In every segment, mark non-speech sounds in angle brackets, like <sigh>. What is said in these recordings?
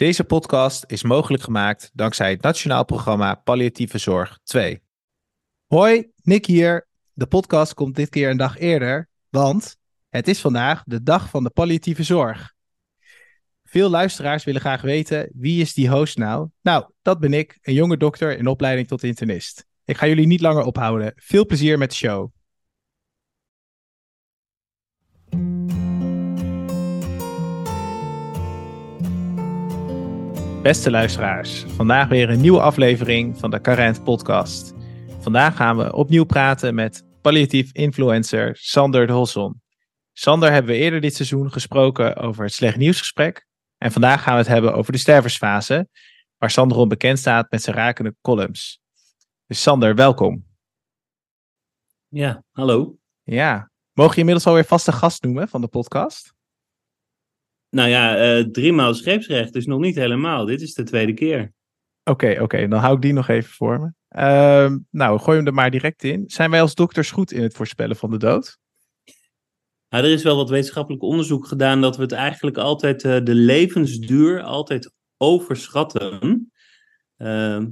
Deze podcast is mogelijk gemaakt dankzij het Nationaal Programma Palliatieve Zorg 2. Hoi, Nick hier. De podcast komt dit keer een dag eerder, want het is vandaag de dag van de palliatieve zorg. Veel luisteraars willen graag weten, wie is die host nou? Nou, dat ben ik, een jonge dokter in opleiding tot internist. Ik ga jullie niet langer ophouden. Veel plezier met de show. Beste luisteraars, vandaag weer een nieuwe aflevering van de Carent Podcast. Vandaag gaan we opnieuw praten met palliatief influencer Sander de Hosson. Sander hebben we eerder dit seizoen gesproken over het slecht nieuwsgesprek. En vandaag gaan we het hebben over de stervensfase, waar Sander om bekend staat met zijn rakende columns. Dus Sander, welkom. Ja, hallo. Ja, mogen je inmiddels alweer vaste gast noemen van de podcast? Nou ja, uh, driemaal scheepsrecht, dus nog niet helemaal. Dit is de tweede keer. Oké, oké, dan hou ik die nog even voor me. Uh, nou, gooi hem er maar direct in. Zijn wij als dokters goed in het voorspellen van de dood? Nou, er is wel wat wetenschappelijk onderzoek gedaan dat we het eigenlijk altijd, uh, de levensduur altijd overschatten. Uh,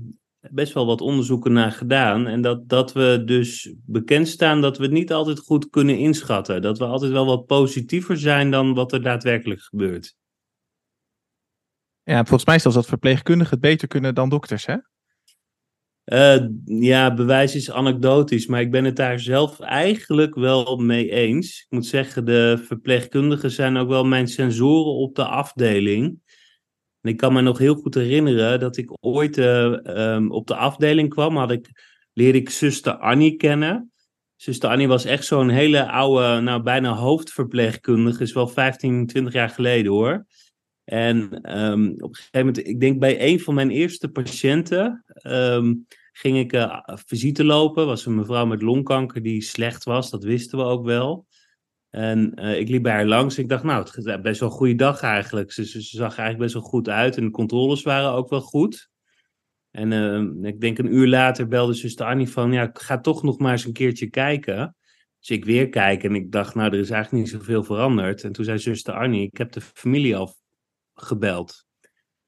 best wel wat onderzoeken naar gedaan. En dat, dat we dus bekend staan dat we het niet altijd goed kunnen inschatten. Dat we altijd wel wat positiever zijn dan wat er daadwerkelijk gebeurt. Ja, volgens mij zelfs dat verpleegkundigen het beter kunnen dan dokters, hè? Uh, ja, bewijs is anekdotisch, maar ik ben het daar zelf eigenlijk wel mee eens. Ik moet zeggen, de verpleegkundigen zijn ook wel mijn sensoren op de afdeling. En ik kan me nog heel goed herinneren dat ik ooit uh, um, op de afdeling kwam, had ik, leerde ik zuster Annie kennen. Zuster Annie was echt zo'n hele oude, nou bijna hoofdverpleegkundige, is wel 15, 20 jaar geleden hoor. En um, op een gegeven moment, ik denk bij een van mijn eerste patiënten, um, ging ik uh, visite lopen. Was een mevrouw met longkanker die slecht was, dat wisten we ook wel. En uh, ik liep bij haar langs. Ik dacht, nou, het is best wel een goede dag eigenlijk. Ze, ze, ze, zag er eigenlijk best wel goed uit. En de controles waren ook wel goed. En uh, ik denk een uur later belde zuster Annie van, ja, ik ga toch nog maar eens een keertje kijken. Dus ik weer kijken en ik dacht, nou, er is eigenlijk niet zoveel veranderd. En toen zei zuster Annie, ik heb de familie al gebeld.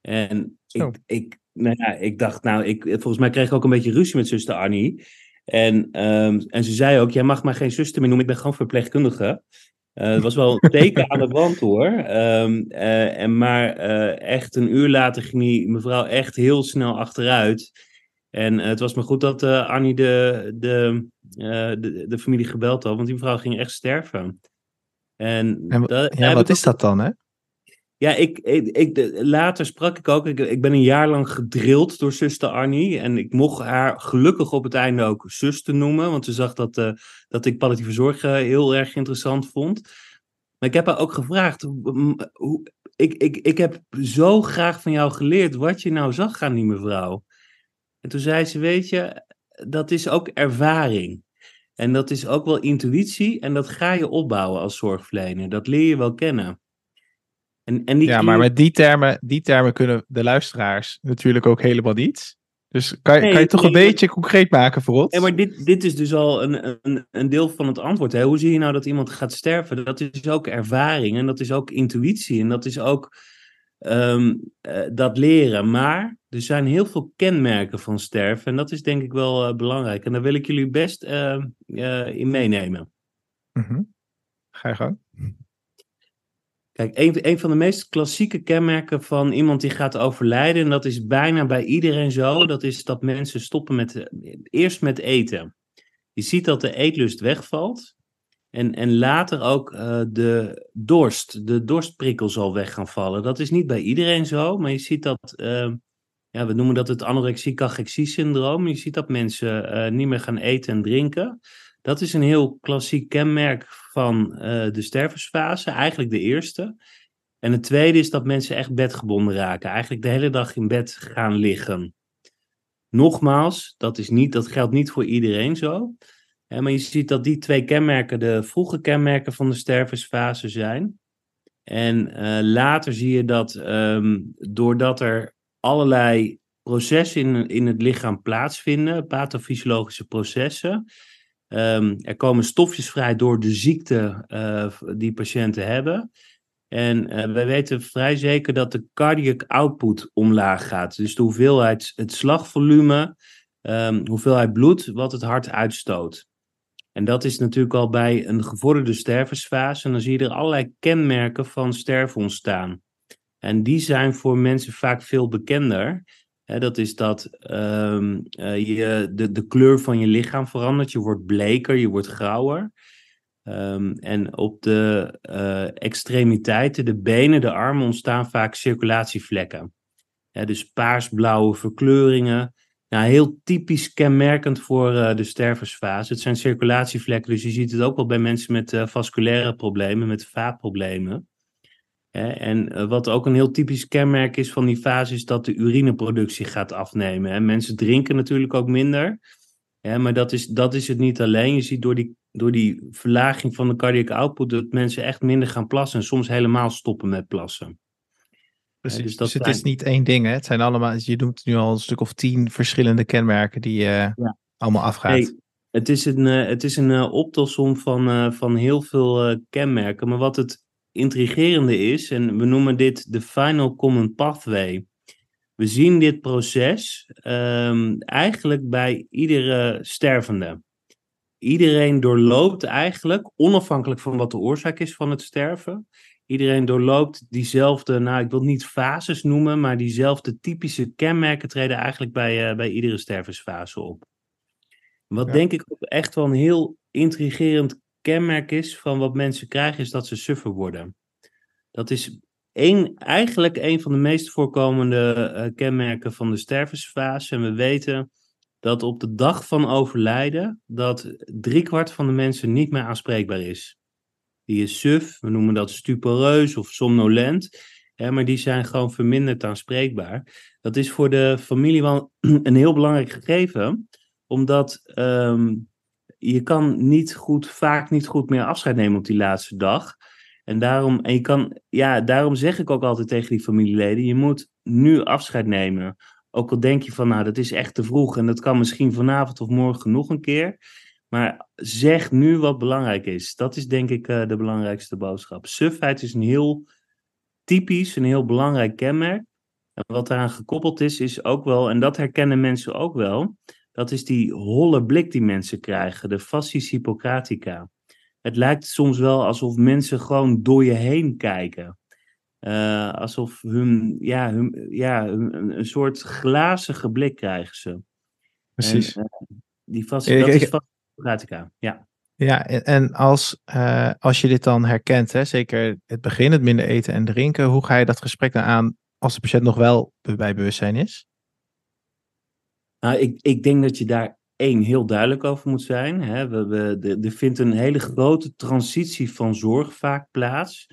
En ik, ik, nou ja, ik dacht, nou, ik, volgens mij kreeg ik ook een beetje ruzie met zuster Annie. En, um, en ze zei ook, jij mag maar geen zuster meer noemen, ik ben gewoon verpleegkundige. Uh, het was wel een teken aan de wand hoor. Um, uh, en maar uh, echt een uur later ging die mevrouw echt heel snel achteruit. En het was maar goed dat Annie de, de, de, de, familie gebeld had, want die mevrouw ging echt sterven. En, en dat, ja, wat is dat dan hè? Ja, ik, ik, later sprak ik ook. Ik, ben een jaar lang gedrild door zuster Arnie. En ik mocht haar gelukkig op het einde ook zuster noemen. Want ze zag dat, uh, dat ik palliatieve zorg uh, heel erg interessant vond. Maar ik heb haar ook gevraagd. Hoe, ik, ik, ik heb zo graag van jou geleerd wat je nou zag aan die mevrouw. En toen zei ze: Weet je, dat is ook ervaring. En dat is ook wel intuïtie. En dat ga je opbouwen als zorgverlener. Dat leer je wel kennen. En, en die ja, maar met die termen, die termen kunnen de luisteraars natuurlijk ook helemaal niet. Dus kan, nee, kan je toch nee, een beetje concreet maken voor ons? Nee, maar dit, dit is dus al een, een, een deel van het antwoord. Hè? Hoe zie je nou dat iemand gaat sterven? Dat is ook ervaring en dat is ook intuïtie en dat is ook um, uh, dat leren. Maar er zijn heel veel kenmerken van sterven en dat is denk ik wel uh, belangrijk. En daar wil ik jullie best uh, in meenemen. Mm -hmm. Ga je gang. Kijk, een, van de meest klassieke kenmerken van iemand die gaat overlijden, en dat is bijna bij iedereen zo, dat is dat mensen stoppen met, eerst met eten. Je ziet dat de eetlust wegvalt en, en later ook uh, de dorst, de dorstprikkel zal weg gaan vallen. Dat is niet bij iedereen zo, maar je ziet dat, uh, ja, we noemen dat het anorexie-cachexie-syndroom. Je ziet dat mensen uh, niet meer gaan eten en drinken. Dat is een heel klassiek kenmerk van uh, de stervensfase, eigenlijk de eerste. En het tweede is dat mensen echt bedgebonden raken, eigenlijk de hele dag in bed gaan liggen. Nogmaals, dat, is niet, dat geldt niet voor iedereen zo. Hè, maar je ziet dat die twee kenmerken de vroege kenmerken van de stervensfase zijn. En uh, later zie je dat um, doordat er allerlei processen in, in het lichaam plaatsvinden, pathofysiologische processen, Um, er komen stofjes vrij door de ziekte uh, die patiënten hebben. En uh, wij weten vrij zeker dat de cardiac output omlaag gaat. Dus de hoeveelheid, het slagvolume, um, hoeveelheid bloed wat het hart uitstoot. En dat is natuurlijk al bij een gevorderde stervensfase. En dan zie je er allerlei kenmerken van sterven ontstaan. En die zijn voor mensen vaak veel bekender. Dat is dat um, uh, je, de, de kleur van je lichaam verandert. Je wordt bleker, je wordt grauwer. Um, en op de uh, extremiteiten, de benen, de armen, ontstaan vaak circulatievlekken. dus paarsblauwe verkleuringen. Nou, heel typisch kenmerkend voor uh, de stervensfase. Het zijn circulatievlekken, dus je ziet het ook wel bij mensen met vasculaire problemen, met vaatproblemen. En wat ook een heel typisch kenmerk is van die fase, is dat de urineproductie gaat afnemen. Mensen drinken natuurlijk ook minder. maar dat is, dat is het niet alleen. Je ziet door die door die verlaging van de cardiac output dat mensen echt minder gaan plassen en soms helemaal stoppen met plassen. Precies, dus, dus het is niet één ding. Hè? Het zijn allemaal, je noemt nu al een stuk of tien verschillende kenmerken die ja. allemaal afgaat. het is een, uh, het is een optelsom van, van heel veel kenmerken. Maar wat het intrigerende is, en we noemen dit de final common pathway. We zien dit proces um, eigenlijk bij iedere stervende iedereen doorloopt eigenlijk, onafhankelijk van wat de oorzaak is van het sterven, iedereen doorloopt diezelfde, nou ik wil niet fases noemen, maar diezelfde typische kenmerken treden eigenlijk bij, uh, bij iedere stervensfase op. Wat denk ik ook echt wel een heel intrigerend kenmerk is van wat mensen krijgen, is dat ze suffer worden. Dat is een, eigenlijk een van de meest voorkomende uh, kenmerken van de stervensfase. En we weten dat op de dag van overlijden dat driekwart van de mensen niet meer aanspreekbaar is. Die is suf, we noemen dat stupereus of somnolent, maar die zijn gewoon verminderd aanspreekbaar. Dat is voor de familie wel <clears throat> een heel belangrijk gegeven, omdat um, je kan niet goed, vaak niet goed meer afscheid nemen op die laatste dag. En daarom, en je kan, ja, daarom zeg ik ook altijd tegen die familieleden, je moet nu afscheid nemen. Ook al denk je van, nou, dat is echt te vroeg en dat kan misschien vanavond of morgen nog een keer. Maar zeg nu wat belangrijk is. Dat is denk ik uh, de belangrijkste boodschap. Sufheid is een heel typisch, een heel belangrijk kenmerk. En wat eraan gekoppeld is, is ook wel, en dat herkennen mensen ook wel, dat is die holle blik die mensen krijgen, de fascis hippocratica. Het lijkt soms wel alsof mensen gewoon door je heen kijken. Uh, alsof hun, ja, hun, ja een, een, soort glazige blik krijgen ze. Precies. En, uh, die vast, dat is fascinatica, ja. Ja, en als, uh, als je dit dan herkent, hè, zeker het begin, het minder eten en drinken, hoe ga je dat gesprek dan aan als de patiënt nog wel bij bewustzijn is? Nou, ik, ik denk dat je daar één heel duidelijk over moet zijn. Hè. We, we, er vindt een hele grote transitie van zorg vaak plaats.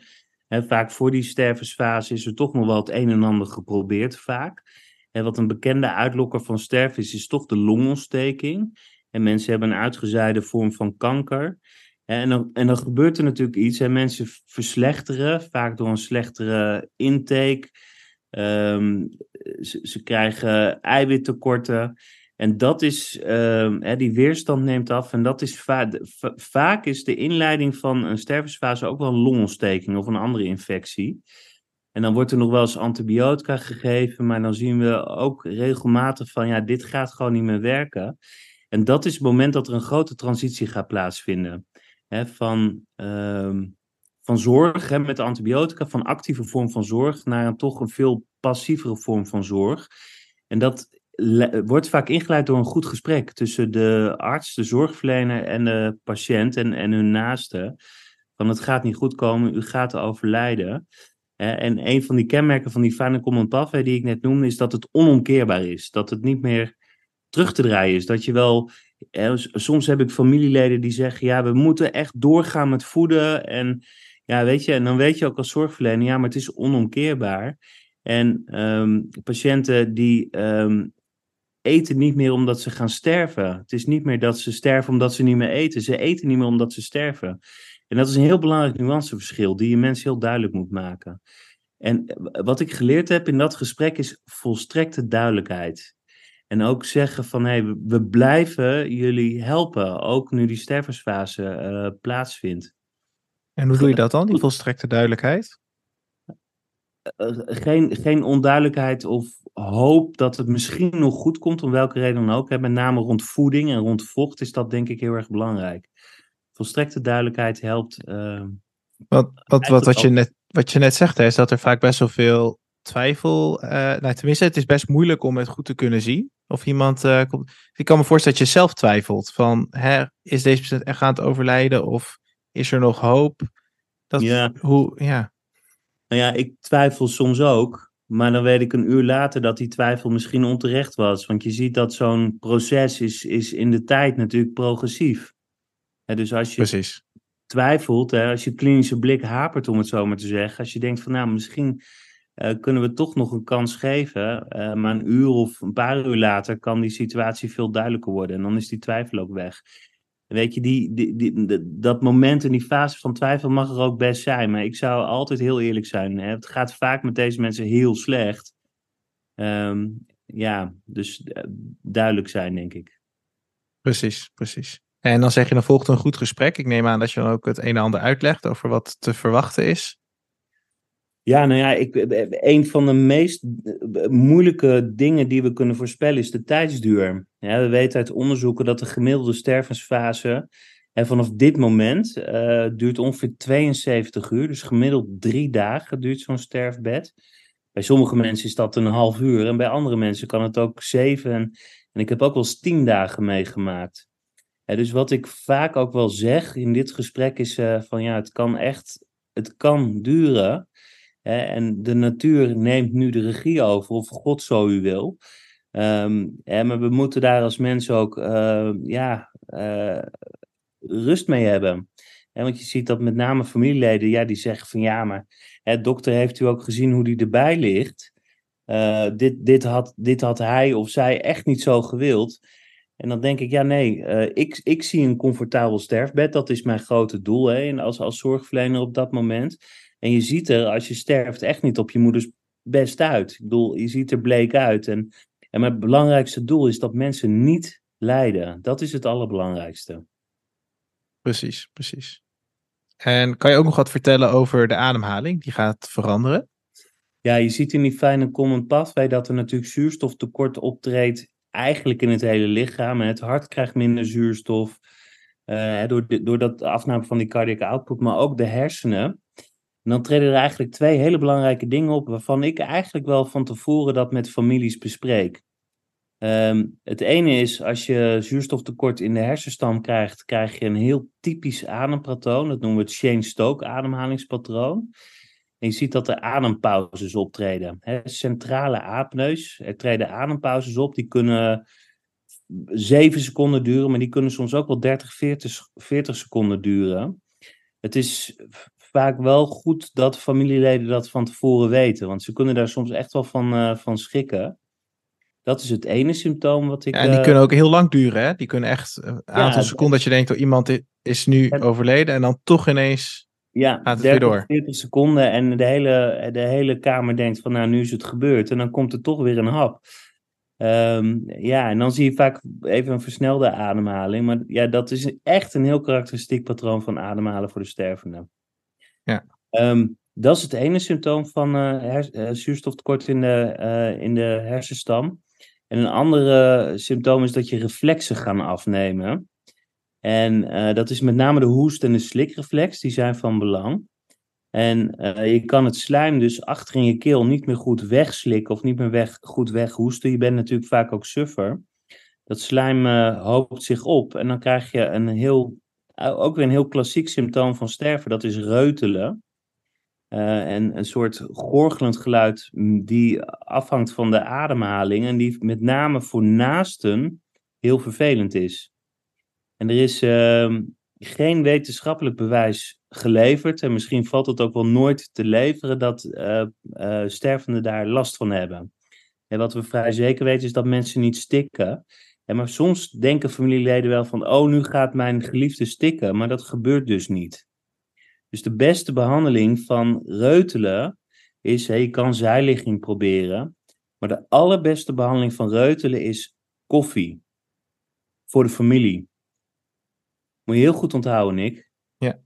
Vaak voor die stervensfase is er toch nog wel het een en ander geprobeerd, vaak. En wat een bekende uitlokker van sterven is, is toch de longontsteking. En mensen hebben een uitgezaaide vorm van kanker. En dan, en dan gebeurt er natuurlijk iets. En mensen verslechteren, vaak door een slechtere intake. Um, ze, ze, krijgen eiwittekorten. En dat is, hè, die weerstand neemt af. En dat is va vaak is de inleiding van een stervensfase ook wel een longontsteking of een andere infectie. En dan wordt er nog wel eens antibiotica gegeven, maar dan zien we ook regelmatig van, ja, dit gaat gewoon niet meer werken. En dat is het moment dat er een grote transitie gaat plaatsvinden. Hè, van, uh, van zorg hè, met antibiotica, van actieve vorm van zorg, naar een toch een veel passievere vorm van zorg. En dat wordt vaak ingeleid door een goed gesprek tussen de arts, de zorgverlener en de patiënt en, en hun naasten. Van het gaat niet goed komen, u gaat overlijden. En een van die kenmerken van die Final Common Pathway die ik net noemde, is dat het onomkeerbaar is. Dat het niet meer terug te draaien is. Dat je wel, soms heb ik familieleden die zeggen, ja, we moeten echt doorgaan met voeden. En ja, weet je, en dan weet je ook als zorgverlener, ja, maar het is onomkeerbaar. En um, patiënten die um, eten niet meer omdat ze gaan sterven. Het is niet meer dat ze sterven omdat ze niet meer eten. Ze eten niet meer omdat ze sterven. En dat is een heel belangrijk nuanceverschil die je mensen heel duidelijk moet maken. En wat ik geleerd heb in dat gesprek is volstrekte duidelijkheid. En ook zeggen van hé, hey, we blijven jullie helpen, ook nu die stervensfase uh, plaatsvindt. En hoe doe je dat dan, die volstrekte duidelijkheid? Geen, geen onduidelijkheid of hoop dat het misschien nog goed komt, om welke reden dan ook. Hè. Met name rond voeding en rond vocht is dat denk ik heel erg belangrijk. Volstrekte duidelijkheid helpt. Uh, wat, wat, wat, wat, je net, wat je net zegt, hè, is dat er vaak best wel veel twijfel. Uh, nou, tenminste, het is best moeilijk om het goed te kunnen zien. Of iemand uh, komt. Ik kan me voorstellen dat je zelf twijfelt. Van hè, is deze persoon echt aan het overlijden? Of is er nog hoop? Dat, ja. Hoe, ja. Nou ja, ik twijfel soms ook. Maar dan weet ik een uur later dat die twijfel misschien onterecht was. Want je ziet dat zo'n proces is, is in de tijd natuurlijk progressief. Hè, dus als je Precies. twijfelt, hè, als je klinische blik hapert om het zo maar te zeggen. Als je denkt van nou misschien uh, kunnen we toch nog een kans geven. Uh, maar een uur of een paar uur later kan die situatie veel duidelijker worden. En dan is die twijfel ook weg. Weet je, die, die, die, dat moment en die fase van twijfel mag er ook best zijn. Maar ik zou altijd heel eerlijk zijn. Hè? Het gaat vaak met deze mensen heel slecht. Um, ja, dus uh, duidelijk zijn, denk ik. Precies, precies. En dan zeg je, dan volgt een goed gesprek. Ik neem aan dat je dan ook het een en ander uitlegt over wat te verwachten is. Ja, nou ja, ik, een van de meest moeilijke dingen die we kunnen voorspellen is de tijdsduur. We weten uit onderzoeken dat de gemiddelde stervensfase en vanaf dit moment duurt ongeveer 72 uur. Dus gemiddeld drie dagen duurt zo'n sterfbed. Bij sommige mensen is dat een half uur en bij andere mensen kan het ook zeven. En, ik heb ook wel eens tien dagen meegemaakt. Dus wat ik vaak ook wel zeg in dit gesprek is van ja, het kan echt, het kan duren. En de natuur neemt nu de regie over, of God zo u wil. Hè, maar we moeten daar als mensen ook uh, ja, uh, rust mee hebben. Want je ziet dat met name familieleden, ja, die zeggen van ja, maar hè, dokter heeft u ook gezien hoe die erbij ligt. Uh, dit, dit, had, dit had hij of zij echt niet zo gewild. En dan denk ik, ja nee, ik, ik zie een comfortabel sterfbed. Dat is mijn grote doel hè, als, als zorgverlener op dat moment. En je ziet er, als je sterft, echt niet op je moeders best uit. Ik bedoel, je ziet er bleek uit. En, en mijn belangrijkste doel is dat mensen niet lijden. Dat is het allerbelangrijkste. Precies, precies. En kan je ook nog wat vertellen over de ademhaling? Die gaat veranderen? Ja, je ziet in die fijne common pathway dat er natuurlijk zuurstoftekort optreedt. Eigenlijk in het hele lichaam. En het hart krijgt minder zuurstof. Uh, door, de, door dat afname van die cardiac output. Maar ook de hersenen. En dan treden er eigenlijk twee hele belangrijke dingen op, waarvan ik eigenlijk wel van tevoren dat met families bespreek. Um, het ene is, als je zuurstoftekort in de hersenstam krijgt, krijg je een heel typisch adempatroon. Dat noemen we het Shane-Stoke ademhalingspatroon. En je ziet dat er adempauzes optreden. Centrale apneus, er treden adempauzes op, die kunnen 7 seconden duren, maar die kunnen soms ook wel 30, 40, 40 seconden duren. Het is vaak wel goed dat familieleden dat van tevoren weten. Want ze kunnen daar soms echt wel van, uh, van schrikken. Dat is het ene symptoom wat ik. Ja, en die uh, kunnen ook heel lang duren, hè? Die kunnen echt een aantal ja, seconden dat je denkt, oh, iemand is nu het, overleden en dan toch ineens ja, gaat het 30, weer door. 40 seconden en de hele, de hele kamer denkt van, nou, nu is het gebeurd. En dan komt er toch weer een hap. Um, ja, en dan zie je vaak even een versnelde ademhaling. Maar ja, dat is echt een heel karakteristiek patroon van ademhalen voor de stervende. Ja. Um, dat is het ene symptoom van uh, zuurstoftekort in de, uh, in de hersenstam. En een andere symptoom is dat je reflexen gaan afnemen. En dat is met name de hoest- en de slikreflex, die zijn van belang. En je kan het slijm dus achter in je keel niet meer goed wegslikken of niet meer goed weghoesten. Je bent natuurlijk vaak ook suffer. Dat slijm hoopt zich op en dan krijg je een heel ook weer een heel klassiek symptoom van sterven, dat is reutelen. Uh, en een soort gorgelend geluid die afhangt van de ademhaling en die met name voor naasten heel vervelend is. En er is uh, geen wetenschappelijk bewijs geleverd, en misschien valt het ook wel nooit te leveren, dat uh, stervenden daar last van hebben. En wat we vrij zeker weten is dat mensen niet stikken. Ja, maar soms denken familieleden wel van, oh, nu gaat mijn geliefde stikken, maar dat gebeurt dus niet. Dus de beste behandeling van reutelen is, hey, je kan zijligging proberen, maar de allerbeste behandeling van reutelen is koffie. Voor de familie. Moet je heel goed onthouden, Nick. Ja.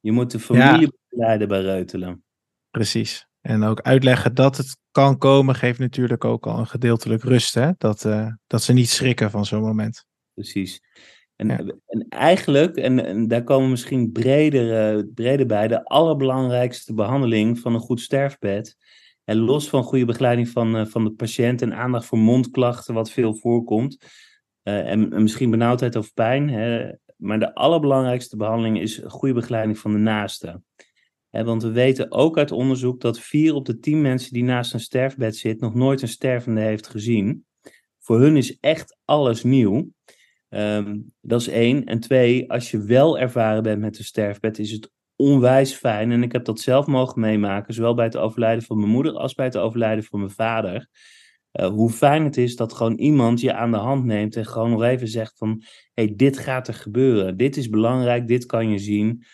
Je moet de familie ja. begeleiden bij reutelen. Precies. En ook uitleggen dat het kan komen, geeft natuurlijk ook al een gedeeltelijk rust. Hè? Dat, uh, dat ze niet schrikken van zo'n moment. Precies. En, ja. en eigenlijk, en, en, daar komen we misschien breder, uh, breder bij, de allerbelangrijkste behandeling van een goed sterfbed. En los van goede begeleiding van, uh, van de patiënt en aandacht voor mondklachten, wat veel voorkomt. En, en, misschien benauwdheid of pijn. Hè, maar de allerbelangrijkste behandeling is goede begeleiding van de naaste. Want we weten ook uit onderzoek dat vier op de tien mensen die naast een sterfbed zit nog nooit een stervende heeft gezien. Voor hun is echt alles nieuw. Um, dat is één. En twee, als je wel ervaren bent met een sterfbed, is het onwijs fijn. En ik heb dat zelf mogen meemaken, zowel bij het overlijden van mijn moeder als bij het overlijden van mijn vader. Uh, hoe fijn het is dat gewoon iemand je aan de hand neemt en gewoon nog even zegt van, hey, dit gaat er gebeuren. Dit is belangrijk, dit kan je zien.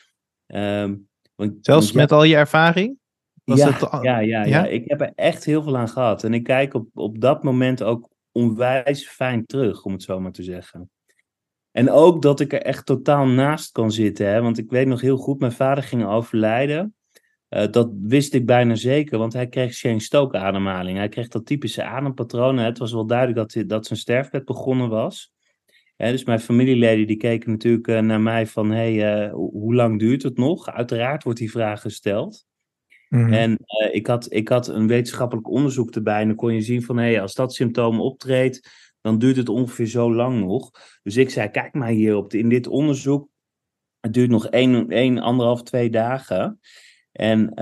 Um, want, Zelfs want, met ja, al je ervaring? Was ja, ja, ja, ja, ja, ik heb er echt heel veel aan gehad. En ik kijk op, op dat moment ook onwijs fijn terug, om het zo maar te zeggen. En ook dat ik er echt totaal naast kan zitten. Hè? Want ik weet nog heel goed, mijn vader ging overlijden. Uh, dat wist ik bijna zeker, want hij kreeg Shane Stoke ademhaling. Hij kreeg dat typische adempatroon. Het was wel duidelijk dat, hij, dat zijn sterfbed begonnen was. Dus mijn familieleden die keken natuurlijk uh, naar mij van, hey, uh, hoe lang duurt het nog? Uiteraard wordt die vraag gesteld. Mm-hmm. En ik, had, ik had een wetenschappelijk onderzoek erbij en dan kon je zien van, hey, als dat symptoom optreedt, dan duurt het ongeveer zo lang nog. Dus ik zei, kijk maar hier op de, in dit onderzoek, het duurt nog één, één anderhalf, twee dagen. En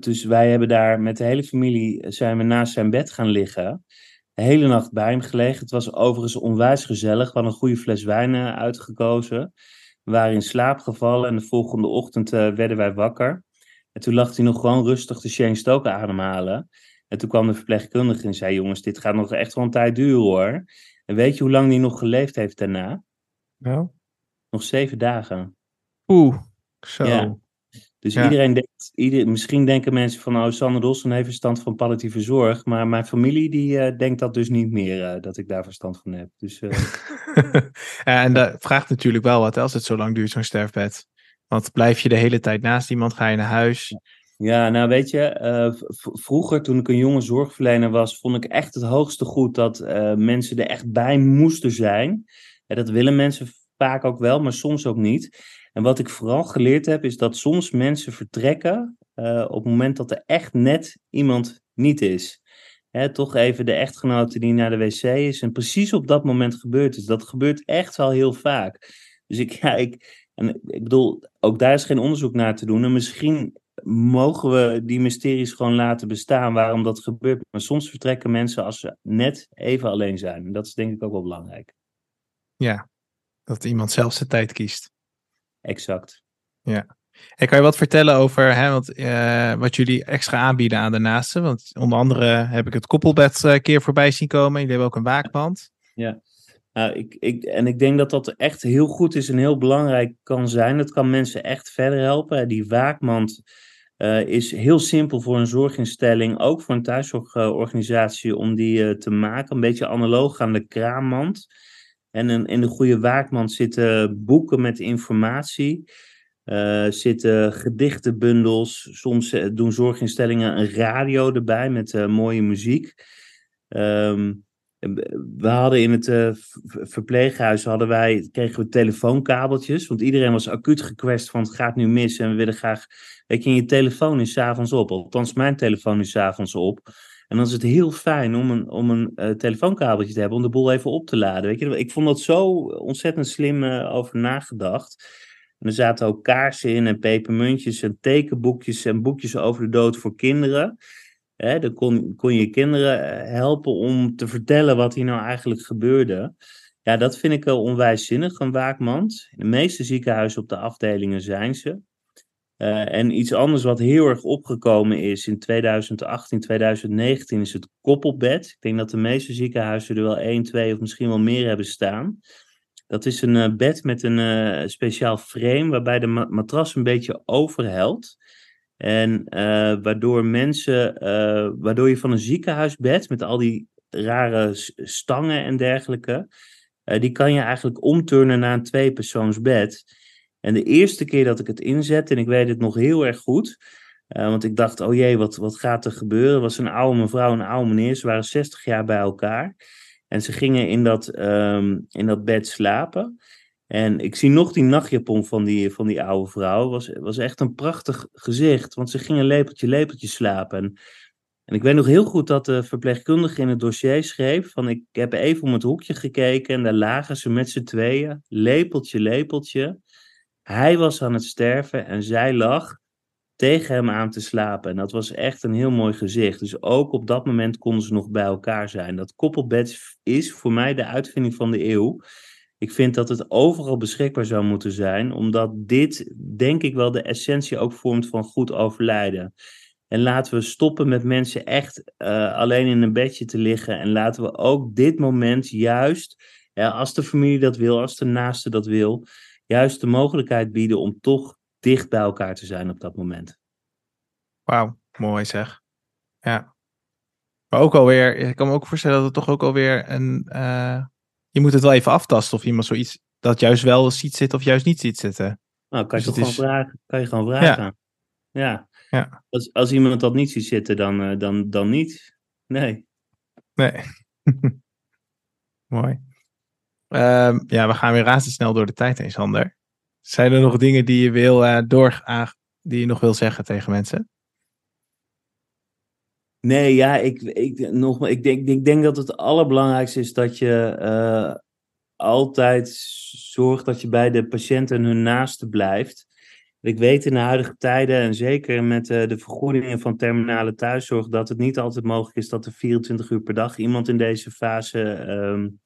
dus wij hebben daar met de hele familie, zijn we naast zijn bed gaan liggen. De hele nacht bij hem gelegen. Het was overigens onwijs gezellig. We hadden een goede fles wijn uh, uitgekozen. We waren in slaap gevallen en de volgende ochtend uh, werden wij wakker. En toen lag hij nog gewoon rustig de Shane Stoker ademhalen. En toen kwam de verpleegkundige en zei: Jongens, dit gaat nog echt wel een tijd duren hoor. En weet je hoe lang hij nog geleefd heeft daarna? Nou? Nog zeven dagen. Oeh, zo. Ja. Dus ja. iedereen denkt, ieder, misschien denken mensen van, oh, Sander Dossen heeft verstand van palliatieve zorg. Maar mijn familie die uh, denkt dat dus niet meer, uh, dat ik daar verstand van heb. Dus, uh... <laughs> ja, en dat vraagt natuurlijk wel wat als het zo lang duurt, zo'n sterfbed. Want blijf je de hele tijd naast iemand, ga je naar huis. Ja, nou weet je, vroeger toen ik een jonge zorgverlener was, vond ik echt het hoogste goed dat mensen er echt bij moesten zijn. Ja, dat willen mensen vaak ook wel, maar soms ook niet. En wat ik vooral geleerd heb, is dat soms mensen vertrekken uh, op het moment dat er echt net iemand niet is. Hè, toch even de echtgenote die naar de wc is en precies op dat moment gebeurt is. Dat gebeurt echt wel heel vaak. Dus ik, <laughs> ja, ik, en ik bedoel, ook daar is geen onderzoek naar te doen. En misschien mogen we die mysteries gewoon laten bestaan waarom dat gebeurt. Maar soms vertrekken mensen als ze net even alleen zijn. En dat is denk ik ook wel belangrijk. Ja, dat iemand zelf zijn tijd kiest. Exact. Ja. En kan je wat vertellen over hè, wat, uh, wat jullie extra aanbieden aan de naasten? Want onder andere heb ik het koppelbed een uh, keer voorbij zien komen. Jullie hebben ook een waakband. Ja, nou, ik, ik, en ik denk dat dat echt heel goed is en heel belangrijk kan zijn. Dat kan mensen echt verder helpen. Die waakmand uh, is heel simpel voor een zorginstelling, ook voor een thuiszorgorganisatie, om die te maken. Een beetje analoog aan de kraammand. En in, in de goede waakmand zitten boeken met informatie. Uh, zitten gedichtenbundels. Soms doen zorginstellingen een radio erbij met uh, mooie muziek. Um, we hadden in het verpleeghuis hadden wij, kregen we telefoonkabeltjes. Want iedereen was acuut gekwest van het gaat nu mis. En we willen graag. Weet je, je telefoon is s'avonds op. Althans, mijn telefoon is s'avonds op. En dan is het heel fijn om een, om een uh, telefoonkabeltje te hebben om de boel even op te laden. Weet je? Ik vond dat zo ontzettend slim uh, over nagedacht. En er zaten ook kaarsen in en pepermuntjes en tekenboekjes en boekjes over de dood voor kinderen. Hè, dan kon, kon je kinderen eh, helpen om te vertellen wat hier nou eigenlijk gebeurde. Ja, dat vind ik wel onwijs zinnig, een waakmand. In de meeste ziekenhuizen op de afdelingen zijn ze. Uh, en iets anders wat heel erg opgekomen is in 2018, 2019 is het koppelbed. Ik denk dat de meeste ziekenhuizen er wel één, twee of misschien wel meer hebben staan. Dat is een uh, bed met een uh, speciaal frame waarbij de ma matras een beetje overhelt. En waardoor mensen, waardoor je van een ziekenhuisbed met al die rare stangen en dergelijke, die kan je eigenlijk omturnen naar een tweepersoonsbed. En de eerste keer dat ik het inzette, en ik weet het nog heel erg goed, want ik dacht, oh jee, wat, wat gaat er gebeuren? Was een oude mevrouw en een oude meneer. Ze waren 60 jaar bij elkaar. En ze gingen in dat, ehm, in dat bed slapen. En ik zie nog die nachtjapon van die, van die oude vrouw. Was, was echt een prachtig gezicht. Want ze gingen lepeltje, lepeltje slapen. En, en ik weet nog heel goed dat de verpleegkundige in het dossier schreef: van ik heb even om het hoekje gekeken en daar lagen ze met z'n tweeën. Lepeltje, lepeltje. Hij was aan het sterven en zij lag tegen hem aan te slapen. En dat was echt een heel mooi gezicht. Dus ook op dat moment konden ze nog bij elkaar zijn. Dat koppelbed is voor mij de uitvinding van de eeuw. Ik vind dat het overal beschikbaar zou moeten zijn, omdat dit, denk ik wel, de essentie ook vormt van goed overlijden. En laten we stoppen met mensen echt uh, alleen in een bedje te liggen. En laten we ook dit moment juist, als de familie dat wil, als de naaste dat wil, juist de mogelijkheid bieden om toch dicht bij elkaar te zijn op dat moment. Wauw, mooi zeg. Ja. Maar ook alweer, ik kan me ook voorstellen dat het toch ook alweer een. Uh, je moet het wel even aftasten of iemand zoiets dat juist wel ziet zitten of juist niet ziet zitten. Nou, kan je dus toch gewoon vragen. Kan je gewoon vragen. Ja. ja. Als, als iemand dat niet ziet zitten, dan, uh, dan, dan niet. Nee. Nee. <laughs> mooi. Um, ja, we gaan weer razendsnel door de tijd heen, Sander. Zijn er nog dingen die je wil uh, door, uh, die je nog wil zeggen tegen mensen? Nee, ja, ik, ik, nog, ik, denk, ik denk dat het allerbelangrijkste is dat je uh, altijd zorgt dat je bij de patiënt en hun naasten blijft. Ik weet in de huidige tijden, en zeker met uh, de vergoedingen van terminale thuiszorg, dat het niet altijd mogelijk is dat er 24 uur per dag iemand in deze fase um,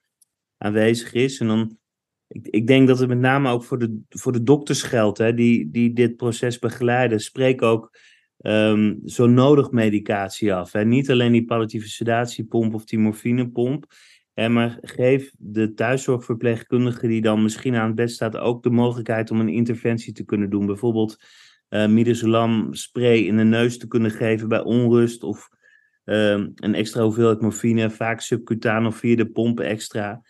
aanwezig is. En dan ik, ik denk dat het met name ook voor de, voor de dokters geldt, hè, die, die dit proces begeleiden. Spreek ook um, zo nodig medicatie af. Hè. Niet alleen die palliatieve sedatiepomp of die morfinepomp. Hè, maar geef de thuiszorgverpleegkundige die dan misschien aan het bed staat ook de mogelijkheid om een interventie te kunnen doen. Bijvoorbeeld uh, midazolam spray in de neus te kunnen geven bij onrust of uh, een extra hoeveelheid morfine, vaak subcutaan of via de pomp extra.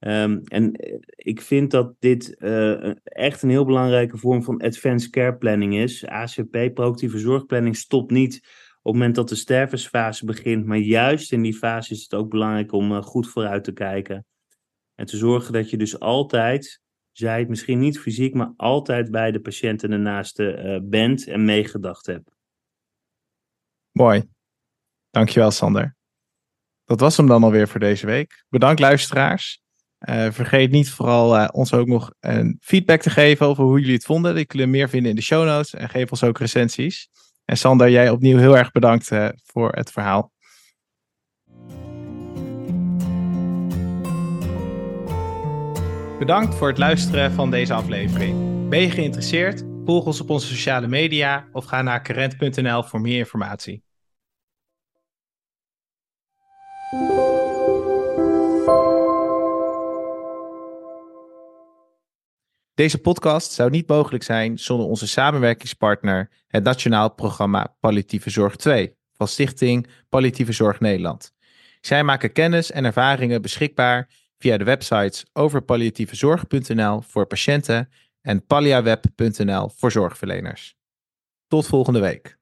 Um, en eh, ik vind dat dit uh, echt een heel belangrijke vorm van advanced care planning is. ACP, proactieve zorgplanning, stopt niet op het moment dat de stervensfase begint, maar juist in die fase is het ook belangrijk om uh, goed vooruit te kijken. En te zorgen dat je dus altijd, zij het misschien niet fysiek, maar altijd bij de patiënt en bent en meegedacht hebt. Mooi. Dankjewel, Sander. Dat was hem dan alweer voor deze week. Bedankt, luisteraars. Uh, vergeet niet vooral uh, ons ook nog een feedback te geven over hoe jullie het vonden. Die kunnen meer vinden in de show notes. En geef ons ook recensies. En Sander, jij opnieuw heel erg bedankt uh, voor het verhaal. Bedankt voor het luisteren van deze aflevering. Ben je geïnteresseerd? Volg ons op onze sociale media of ga naar current.nl voor meer informatie. Deze podcast zou niet mogelijk zijn zonder onze samenwerkingspartner, het Nationaal Programma Palliatieve Zorg 2 van Stichting Palliatieve Zorg Nederland. Zij maken kennis en ervaringen beschikbaar via de websites overpalliatievezorg.nl voor patiënten en palliaweb.nl voor zorgverleners. Tot volgende week.